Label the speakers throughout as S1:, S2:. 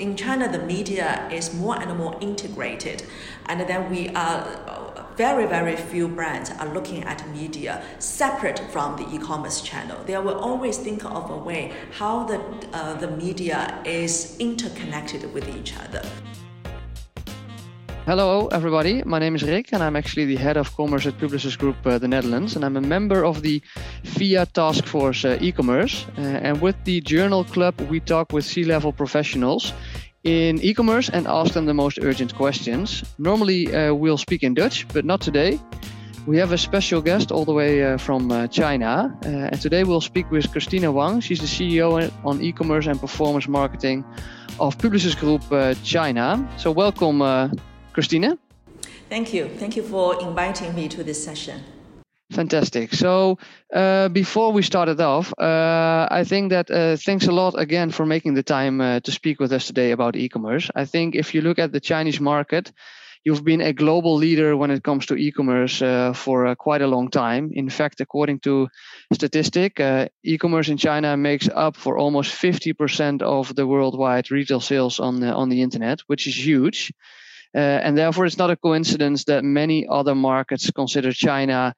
S1: in China, the media is more and more integrated, and then we are very, very few brands are looking at media separate from the e-commerce channel. They will always think of a way how the, uh, the media is interconnected with each other.
S2: Hello, everybody. My name is Rick, and I'm actually the head of commerce at Publicis Group uh, the Netherlands, and I'm a member of the FIA Task Force uh, e-commerce. Uh, and with the Journal Club, we talk with C-level professionals in e-commerce and ask them the most urgent questions. Normally, uh, we'll speak in Dutch, but not today. We have a special guest all the way uh, from uh, China, and today we'll speak with Christina Wang. She's the CEO on e-commerce and performance marketing of Publicis Group China. So, welcome Christina.
S1: Thank you. Thank you for inviting me to this session.
S2: Fantastic. So uh, before we started off, uh, I think that uh, thanks a lot again for making the time uh, to speak with us today about e-commerce. I think if you look at the Chinese market, you've been a global leader when it comes to e-commerce uh, for uh, quite a long time. In fact, according to statistic, e-commerce in China makes up for almost 50% of the worldwide retail sales on on the internet, which is huge. Uh, and therefore, it's not a coincidence that many other markets consider China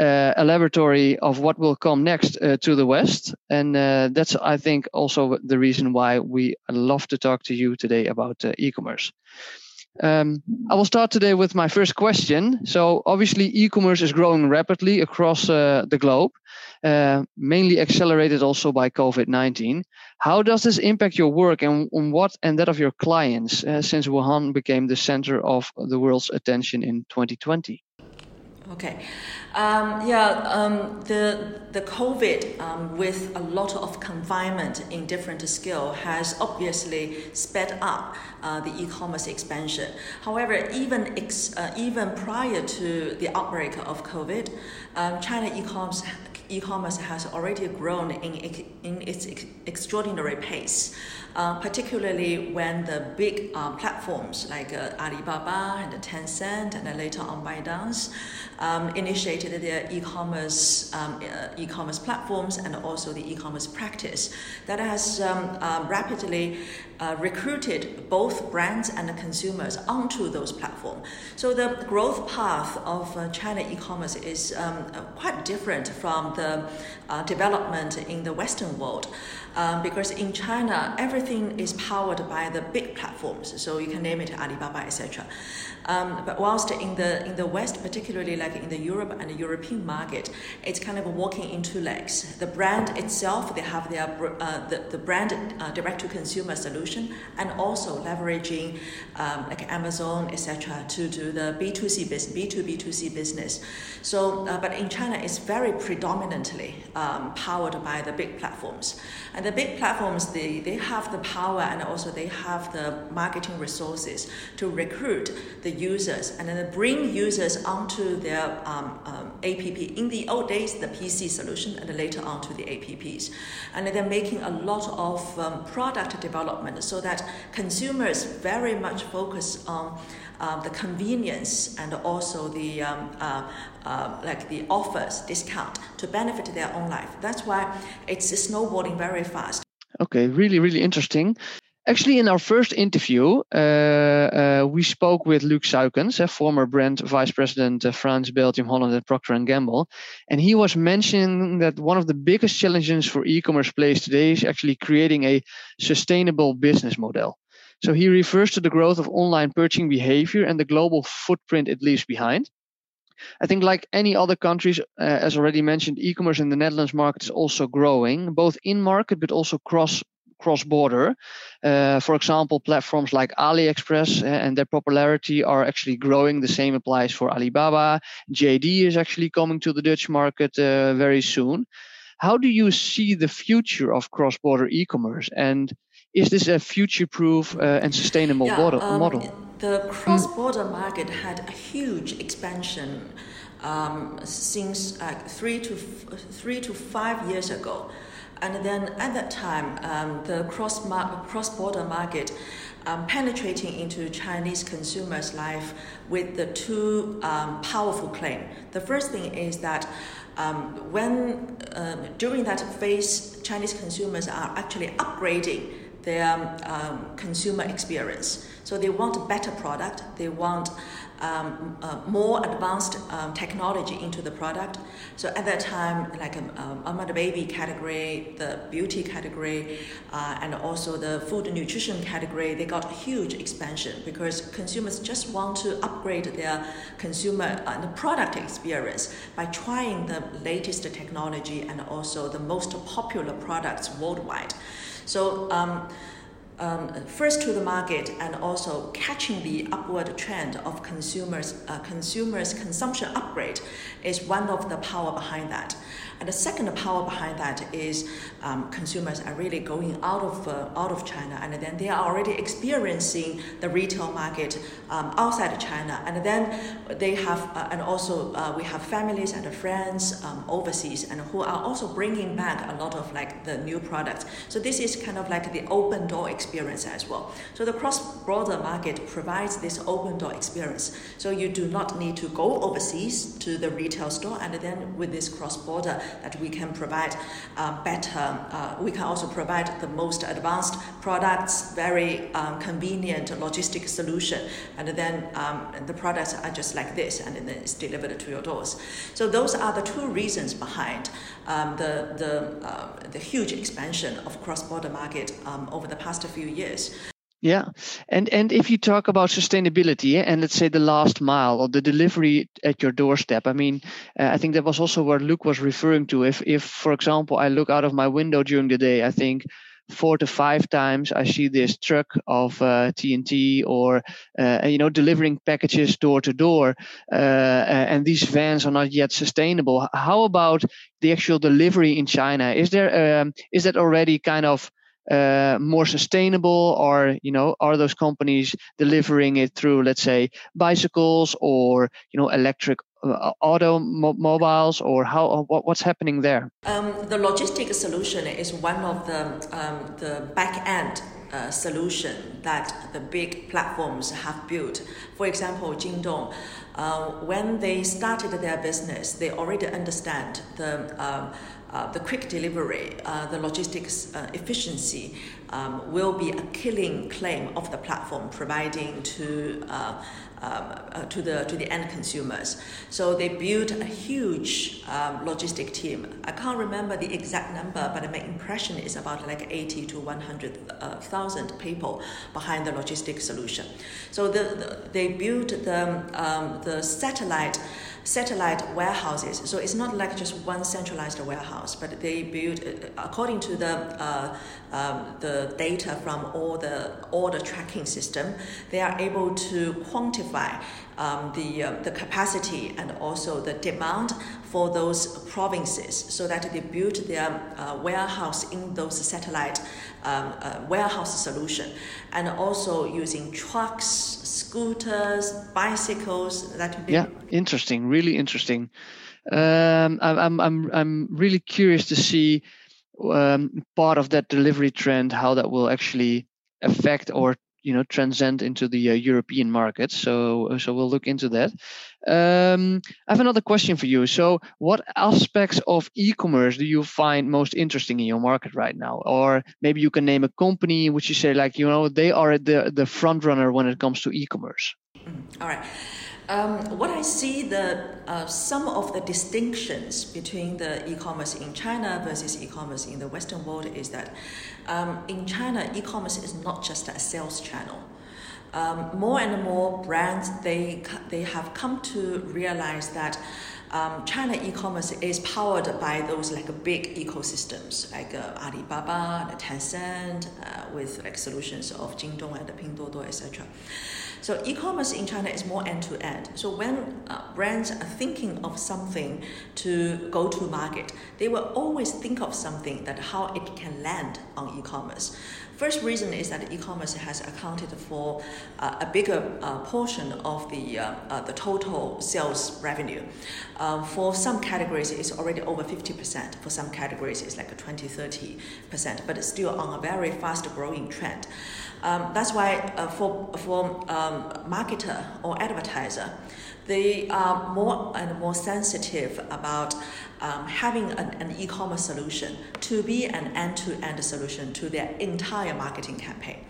S2: uh, a laboratory of what will come next uh, to the West. And that's, I think, also the reason why we love to talk to you today about e commerce. Um, I will start today with my first question. So, obviously, e commerce is growing rapidly across uh, the globe, uh, mainly accelerated also by COVID 19. How does this impact your work and on what and that of your clients uh, since Wuhan became the center of the world's attention in 2020?
S1: Okay. Um, yeah, um, the, the COVID um, with a lot of confinement in different scale has obviously sped up uh, the e-commerce expansion. However, even, ex, uh, even prior to the outbreak of COVID, um, China e-commerce e-commerce has already grown in, in its extraordinary pace, uh, particularly when the big uh, platforms like uh, Alibaba and Tencent and later on ByteDance um, initiated their e-commerce um, uh, e-commerce platforms and also the e-commerce practice that has um, uh, rapidly uh, recruited both brands and consumers onto those platforms. So the growth path of China e-commerce is um, quite different from the uh, development in the Western world. Um, because in China, everything is powered by the big platforms. So you can name it Alibaba, etc. Um, but whilst in the in the West, particularly like in the Europe and the European market, it's kind of walking in two legs. The brand itself, they have their uh, the, the brand uh, direct to consumer solution, and also leveraging um, like Amazon, etc., to do the B two C business, B two B two C business. So, uh, but in China, it's very predominantly um, powered by the big platforms, and the big platforms they they have the power and also they have the marketing resources to recruit the users and then bring users onto their um, um, app. In the old days, the PC solution, and later on to the apps. And they're making a lot of um, product development so that consumers very much focus on um, the convenience and also the um, uh, uh, like the offers discount to benefit their own life. That's why it's snowballing very fast.
S2: Okay, really, really interesting. Actually, in our first interview, uh, uh, we spoke with Luc Suikens, a former brand vice president of France, Belgium, Holland, and Procter and Gamble, and he was mentioning that one of the biggest challenges for e-commerce players today is actually creating a sustainable business model. So he refers to the growth of online purchasing behavior and the global footprint it leaves behind. I think, like any other countries, uh, as already mentioned, e-commerce in the Netherlands market is also growing, both in market but also cross cross border. Uh, for example, platforms like AliExpress uh, and their popularity are actually growing. The same applies for Alibaba. JD is actually coming to the Dutch market uh, very soon. How do you see the future of cross border e commerce? And is this a future proof uh, and sustainable yeah, model, um, model?
S1: The cross border mm. market had a huge expansion um, since three to f- three to five years ago. And then at that time, um, the cross mar- cross border market um, penetrating into Chinese consumers' life with the two um, powerful claim. The first thing is that um, when um, during that phase, Chinese consumers are actually upgrading their um, consumer experience. So they want a better product. They want um, uh, more advanced um, technology into the product. So at that time, like um, um, the baby category, the beauty category, uh, and also the food and nutrition category, they got huge expansion because consumers just want to upgrade their consumer uh, the product experience by trying the latest technology and also the most popular products worldwide. So um, um, first to the market and also catching the upward trend of consumers uh, consumers consumption upgrade is one of the power behind that. And the second power behind that is um, consumers are really going out of uh, out of China, and then they are already experiencing the retail market um, outside China, and then they have uh, and also uh, we have families and friends um, overseas, and who are also bringing back a lot of like the new products. So this is kind of like the open door experience as well. So the cross-border market provides this open door experience. So you do not need to go overseas to the retail store, and then with this cross-border that we can provide uh, better, uh, we can also provide the most advanced products, very um, convenient logistic solution, and then um, the products are just like this, and then it's delivered to your doors. So those are the two reasons behind um, the, the, uh, the huge expansion of cross-border market um, over the past few years.
S2: Yeah, and and if you talk about sustainability and let's say the last mile or the delivery at your doorstep, I mean, uh, I think that was also what Luke was referring to. If if for example I look out of my window during the day, I think four to five times I see this truck of uh, TNT or uh, you know delivering packages door to door, uh, and these vans are not yet sustainable. How about the actual delivery in China? Is there um, is that already kind of uh, more sustainable? Or you know are those companies delivering it through let's say bicycles or you know electric uh, automobiles or how what, what's happening there?
S1: Um, the logistic solution is one of the um, the back end uh, solution that the big platforms have built. For example, Jingdong, uh, when they started their business, they already understand the um, uh, the quick delivery, uh, the logistics uh, efficiency um, will be a killing claim of the platform providing to uh, um, uh, to the to the end consumers. So they built a huge um, logistic team. I can't remember the exact number, but my impression is about like 80 to 100,000 uh, people behind the logistic solution. So the, the they built the um, the satellite satellite warehouses. So it's not like just one centralized warehouse, but they build uh, according to the uh, um, the data from all the order tracking system. They are able to quantify um, the uh, the capacity and also the demand for those provinces, so that they build their uh, warehouse in those satellite um, uh, warehouse solution, and also using trucks scooters, bicycles. That
S2: yeah, interesting, really interesting. Um, I'm I'm I'm really curious to see um, part of that delivery trend, how that will actually affect or you know transcend into the uh, European market. So so we'll look into that. Um, I have another question for you. So, what aspects of e-commerce do you find most interesting in your market right now? Or maybe you can name a company which you say like you know they are the the front runner when it comes to e-commerce.
S1: Mm, all right. Um, what I see the uh, some of the distinctions between the e-commerce in China versus e-commerce in the Western world is that um, in China e-commerce is not just a sales channel. Um, more and more brands they they have come to realize that um, China e-commerce is powered by those like big ecosystems like uh, Alibaba, and Tencent, uh, with like solutions of Jingdong and Pinduoduo, etc. So e-commerce in China is more end to end. So when uh, brands are thinking of something to go to market, they will always think of something that how it can land on e-commerce. First reason is that e-commerce has accounted for uh, a bigger uh, portion of the uh, uh, the total sales revenue. Um, for some categories, it's already over 50%. For some categories, it's like 20, 30%, but it's still on a very fast growing trend. Um, that's why uh, for, for um, marketer or advertiser, they are more and more sensitive about um, having an, an e-commerce solution to be an end-to-end solution to their entire marketing campaign.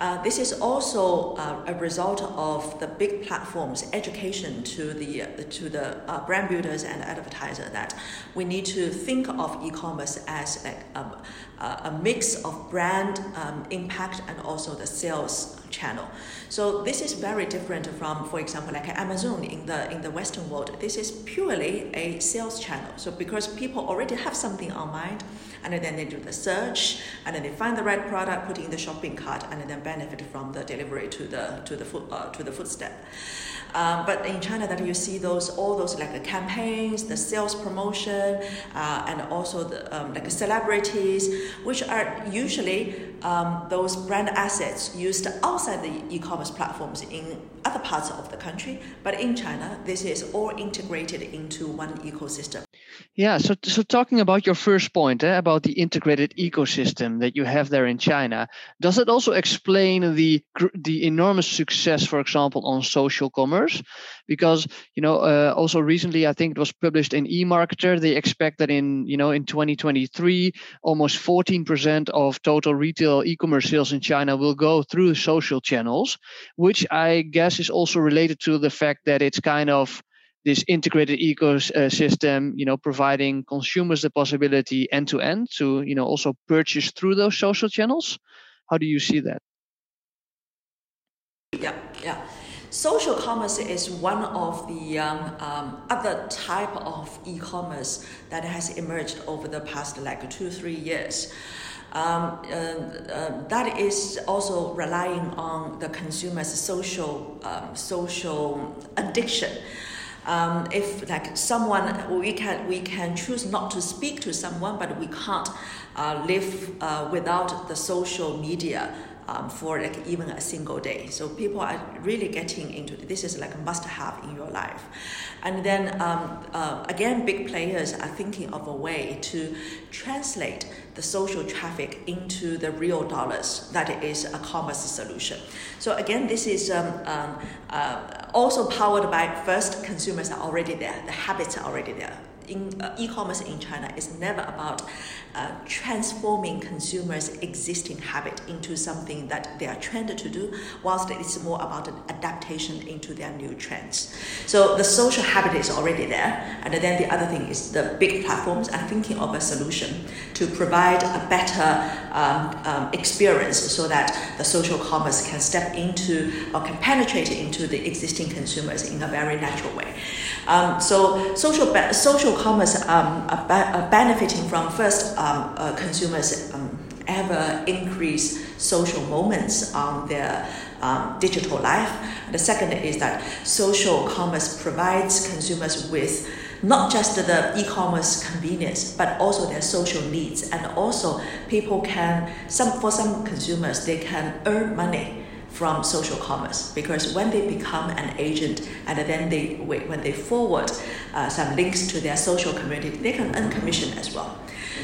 S1: Uh, this is also uh, a result of the big platforms' education to the uh, to the uh, brand builders and advertiser that we need to think of e-commerce as a, a, a mix of brand um, impact and also the sales channel. So this is very different from, for example, like Amazon in the in the Western world. This is purely a sales channel. So because people already have something on mind, and then they do the search, and then they find the right product, put in the shopping cart, and then benefit from the delivery to the to the foot uh, to the footstep. Um, but in China, that you see those all those like the campaigns, the sales promotion, uh, and also the um, like celebrities, which are usually um, those brand assets used outside the e-commerce platforms in other parts of the country. But in China, this is all integrated into one ecosystem.
S2: Yeah, so so talking about your first point eh, about the integrated ecosystem that you have there in China, does it also explain the the enormous success, for example, on social commerce? Because you know, uh, also recently, I think it was published in eMarketer. They expect that in you know in 2023, almost 14% of total retail e-commerce sales in China will go through social channels, which I guess is also related to the fact that it's kind of this integrated ecosystem, you know, providing consumers the possibility end to end to, you know, also purchase through those social channels. How do you see that?
S1: Yeah, yeah. Social commerce is one of the um, um, other type of e-commerce that has emerged over the past like two three years. Um, uh, uh, that is also relying on the consumer's social um, social addiction. Um, if like someone we can we can choose not to speak to someone, but we can't uh, live uh, without the social media um, for like even a single day. So people are really getting into this is like a must have in your life. And then um, uh, again, big players are thinking of a way to translate the social traffic into the real dollars. That is a commerce solution. So again, this is um, um uh, also powered by first consumers are already there, the habits are already there in uh, e-commerce in China is never about uh, transforming consumers' existing habit into something that they are trained to do, whilst it's more about an adaptation into their new trends. So the social habit is already there, and then the other thing is the big platforms are thinking of a solution to provide a better um, um, experience so that the social commerce can step into or can penetrate into the existing consumers in a very natural way. Um, so social social commerce um, are, be- are benefiting from first um, uh, consumers um, ever increase social moments on their um, digital life. The second is that social commerce provides consumers with not just the e-commerce convenience, but also their social needs. And also people can, some, for some consumers, they can earn money from social commerce because when they become an agent and then they when they forward uh, some links to their social community they can earn commission as well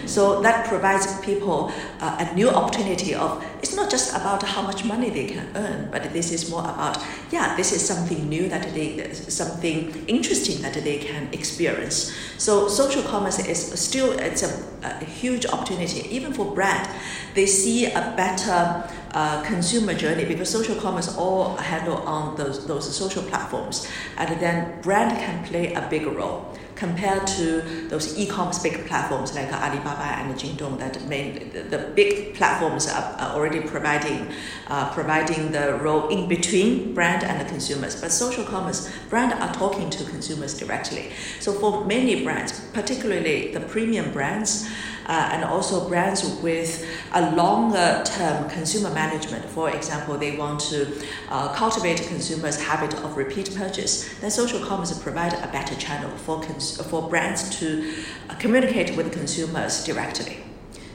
S1: so that provides people uh, a new opportunity of it's not just about how much money they can earn, but this is more about yeah, this is something new that they something interesting that they can experience. So social commerce is still it's a, a huge opportunity even for brand. They see a better uh, consumer journey because social commerce all handle on those, those social platforms and then brand can play a big role compared to those e-commerce big platforms like Alibaba and Jingdong that main, the, big platforms are, are already providing uh, providing the role in between brand and the consumers. But social commerce brand are talking to consumers directly. So for many brands, particularly the premium brands, uh, and also brands with a longer term consumer management. For example, they want to uh, cultivate consumers' habit of repeat purchase. Then social commerce provide a better channel for cons- for brands to uh, communicate with consumers directly.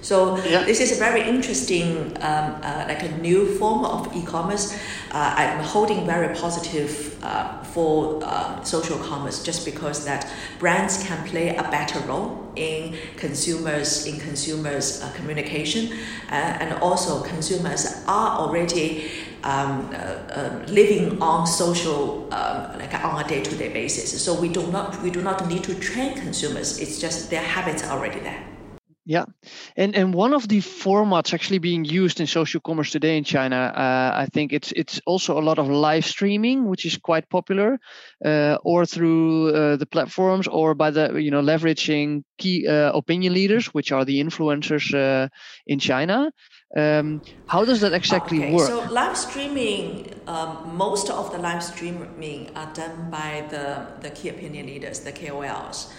S1: So yeah. this is a very interesting, um, uh, like a new form of e-commerce. Uh, I'm holding very positive uh, for uh, social commerce just because that brands can play a better role in consumers in consumers uh, communication, uh, and also consumers are already um, uh, uh, living on social um, like on a day-to-day basis. So we do not we do not need to train consumers. It's just their habits are already there.
S2: Yeah, and and one of the formats actually being used in social commerce today in China, uh, I think it's it's also a lot of live streaming, which is quite popular, uh, or through uh, the platforms, or by the you know leveraging key uh, opinion leaders, which are the influencers uh, in China. Um, how does that exactly
S1: okay,
S2: work?
S1: So live streaming, um, most of the live streaming are done by the the key opinion leaders, the KOLs.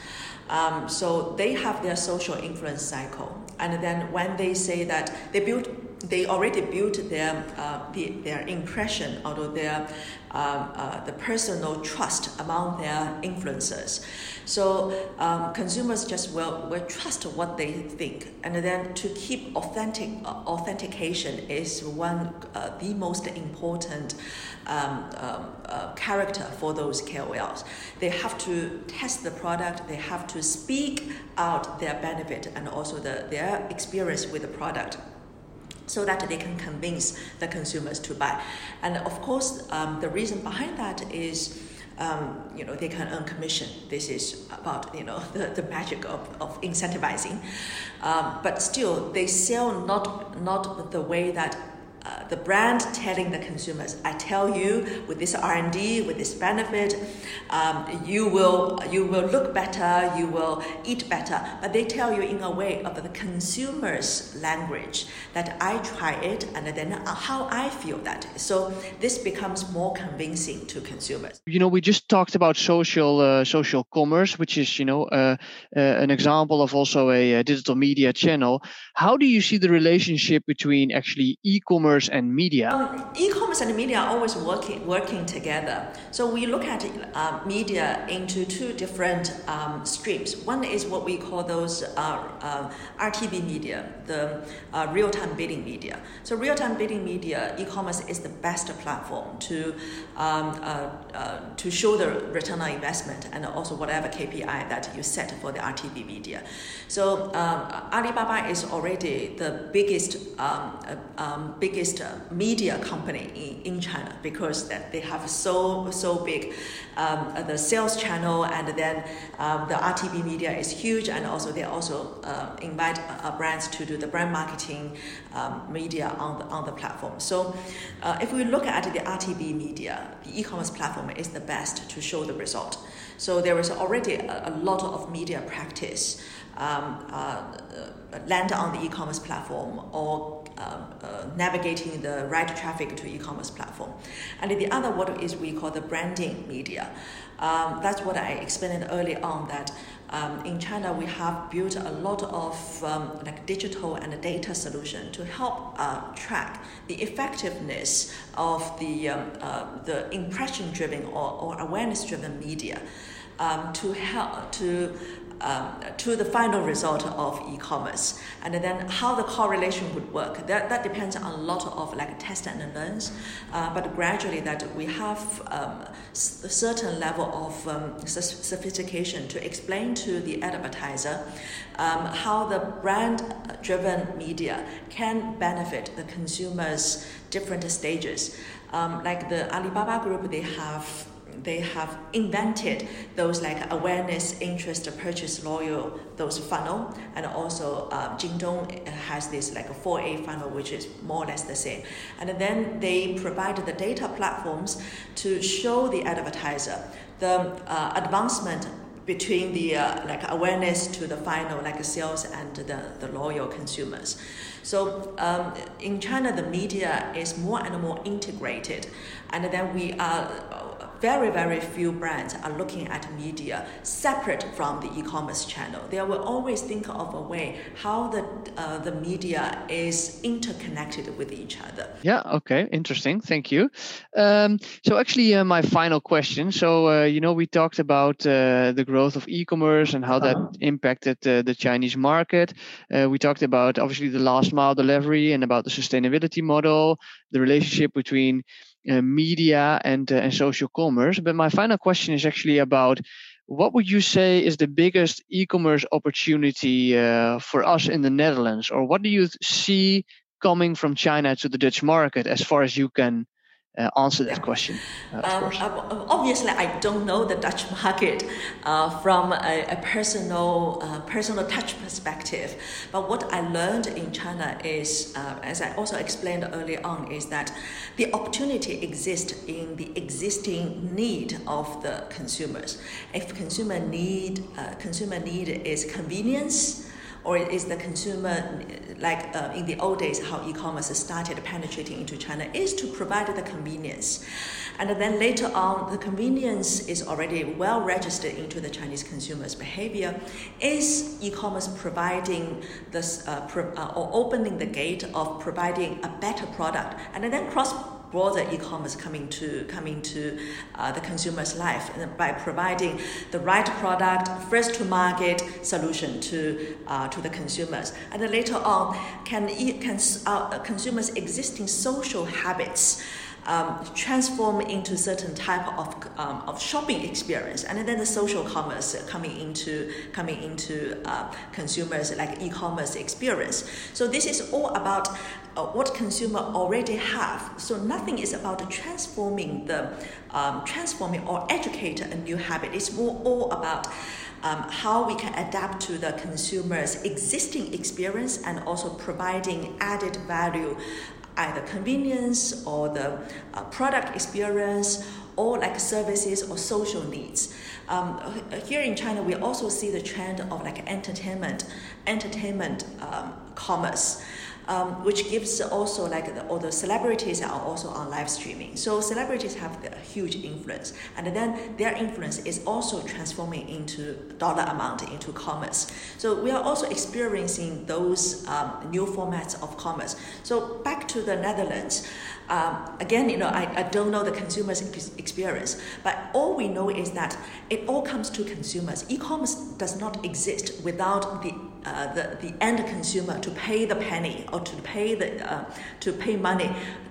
S1: Um, so they have their social influence cycle, and then when they say that they build, they already built their uh, their impression of their um, uh, the personal trust among their influencers. So um, consumers just will, will trust what they think, and then to keep authentic uh, authentication is one uh, the most important um, um, uh, character for those KOLs. They have to test the product. They have to speak out their benefit and also the, their experience with the product so that they can convince the consumers to buy. And of course, um, the reason behind that is. Um, you know they can earn commission. This is about you know the, the magic of, of incentivizing, um, but still they sell not not the way that uh, the brand telling the consumers, I tell you, with this R and D, with this benefit, um, you will you will look better, you will eat better. But they tell you in a way of the consumer's language that I try it and then how I feel that. So this becomes more convincing to consumers.
S2: You know, we just talked about social uh, social commerce, which is you know uh, uh an example of also a, a digital media channel. How do you see the relationship between actually e-commerce e-commerce and media?
S1: Um, e-commerce and media are always working working together. So we look at uh, media into two different um, streams. One is what we call those uh, uh, RTB media, the uh, real-time bidding media. So real-time bidding media, e-commerce is the best platform to um, uh, uh, to show the return on investment and also whatever KPI that you set for the RTB media. So um, Alibaba is already the biggest um biggest biggest uh, media company in, in China because that they have so so big um, the sales channel and then um, the RTB media is huge and also they also uh, invite uh, brands to do the brand marketing um, media on the on the platform. So uh, if we look at the RTB media, the e-commerce platform is the best to show the result. So there is already a, a lot of media practice um, uh, land on the e-commerce platform or um, uh, navigating the right traffic to e-commerce platform. And the other what is we call the branding media. Um, that's what I explained early on that um, in China we have built a lot of um, like digital and data solution to help uh, track the effectiveness of the um, uh, the impression driven or, or awareness driven media um, to help to um, to the final result of e-commerce. And then how the correlation would work, that, that depends on a lot of like test and learns, uh, but gradually that we have um, a certain level of um, sophistication to explain to the advertiser um, how the brand-driven media can benefit the consumers different stages. Um, like the Alibaba Group, they have they have invented those like awareness, interest, purchase, loyal, those funnel, and also uh, Jingdong has this like a 4A funnel, which is more or less the same. And then they provide the data platforms to show the advertiser the uh, advancement between the uh, like awareness to the final like sales and the, the loyal consumers. So um, in China, the media is more and more integrated, and then we are very, very few brands are looking at media separate from the e-commerce channel. They will always think of a way how the uh, the media is interconnected with each other.
S2: Yeah. Okay. Interesting. Thank you. Um, so actually, uh, my final question. So uh, you know, we talked about uh, the growth of e-commerce and how that uh-huh. impacted uh, the Chinese market. we talked about obviously the last mile delivery and about the sustainability model, the relationship between uh, media and uh, and social commerce. But my final question is actually about what would you say is the biggest e-commerce opportunity uh, for us in the Netherlands, or what do you see coming from China to the Dutch market as far as you can uh, answer that question. Uh, um,
S1: uh, obviously, I don't know the Dutch market uh, from a, a personal uh, personal touch perspective. But what I learned in China is, uh, as I also explained early on, is that the opportunity exists in the existing need of the consumers. If consumer need consumer need is convenience or is the consumer like uh, in the old days how e-commerce started penetrating into China is to provide the convenience. And then later on the convenience is already well registered into the Chinese consumers behavior. Is e-commerce providing this uh, pro- uh, or opening the gate of providing a better product? And then cross broader e-commerce coming to coming to uh, the consumer's life by providing the right product, first to market solution to uh, to the consumers, and then later on can can uh, consumers' existing social habits um, transform into certain type of, um, of shopping experience. And then the social commerce coming into coming into uh, consumers like e-commerce experience. So this is all about uh, what consumer already have. So nothing is about transforming the um, transforming or educate a new habit. It's more all about um, how we can adapt to the consumer's existing experience and also providing added value either convenience or the uh, product experience or like services or social needs. Um, here in China, we also see the trend of like entertainment, entertainment um, commerce um, which gives also like the, all the celebrities are also on live streaming. So celebrities have a huge influence, and then their influence is also transforming into dollar amount into commerce. So we are also experiencing those um, new formats of commerce. So back to the Netherlands. Um, again, you know, I, I don't know the consumer's experience, but all we know is that it all comes to consumers. E-commerce does not exist without the uh, the, the end consumer to pay the penny or to pay the uh, to pay money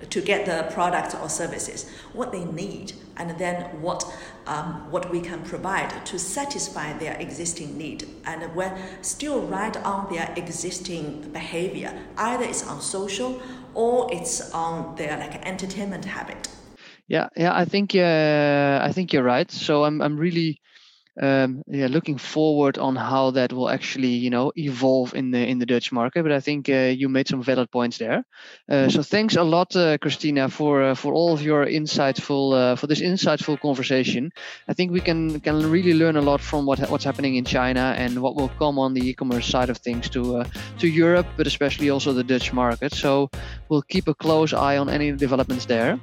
S1: to get the products or services. What they need and then what um, what we can provide to satisfy their existing need. And when still right on their existing behavior. Either it's on social or it's on their like entertainment habit.
S2: Yeah yeah i think uh, i think you're right. So i'm i'm really um, yeah, looking forward on how that will actually, you know, evolve in the in the Dutch market. But I think uh, you made some valid points there. Uh, so thanks a lot, uh, Christina, for uh, for all of your insightful uh, for this insightful conversation. I think we can can really learn a lot from what what's happening in China and what will come on the e-commerce side of things to uh, to Europe, but especially also the Dutch market. So we'll keep a close eye on any developments there.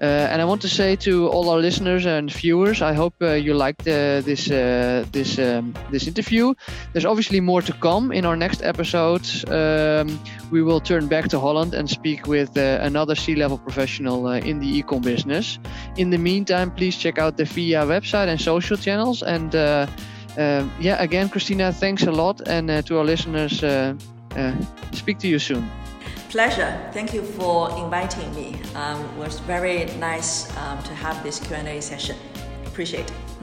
S2: Uh, and I want to say to all our listeners and viewers, I hope uh, you liked uh, this this um, this interview. There's obviously more to come in our next episodes. Um, we will turn back to Holland and speak with another C-level professional in the e-com business. In the meantime, please check out the VIA website and social channels. And uh, yeah, again, Christina, thanks a lot. And uh, to our listeners, uh, speak to you soon.
S1: Pleasure. Thank you for inviting me. Um, it was very nice um, to have this Q&A session. Appreciate it.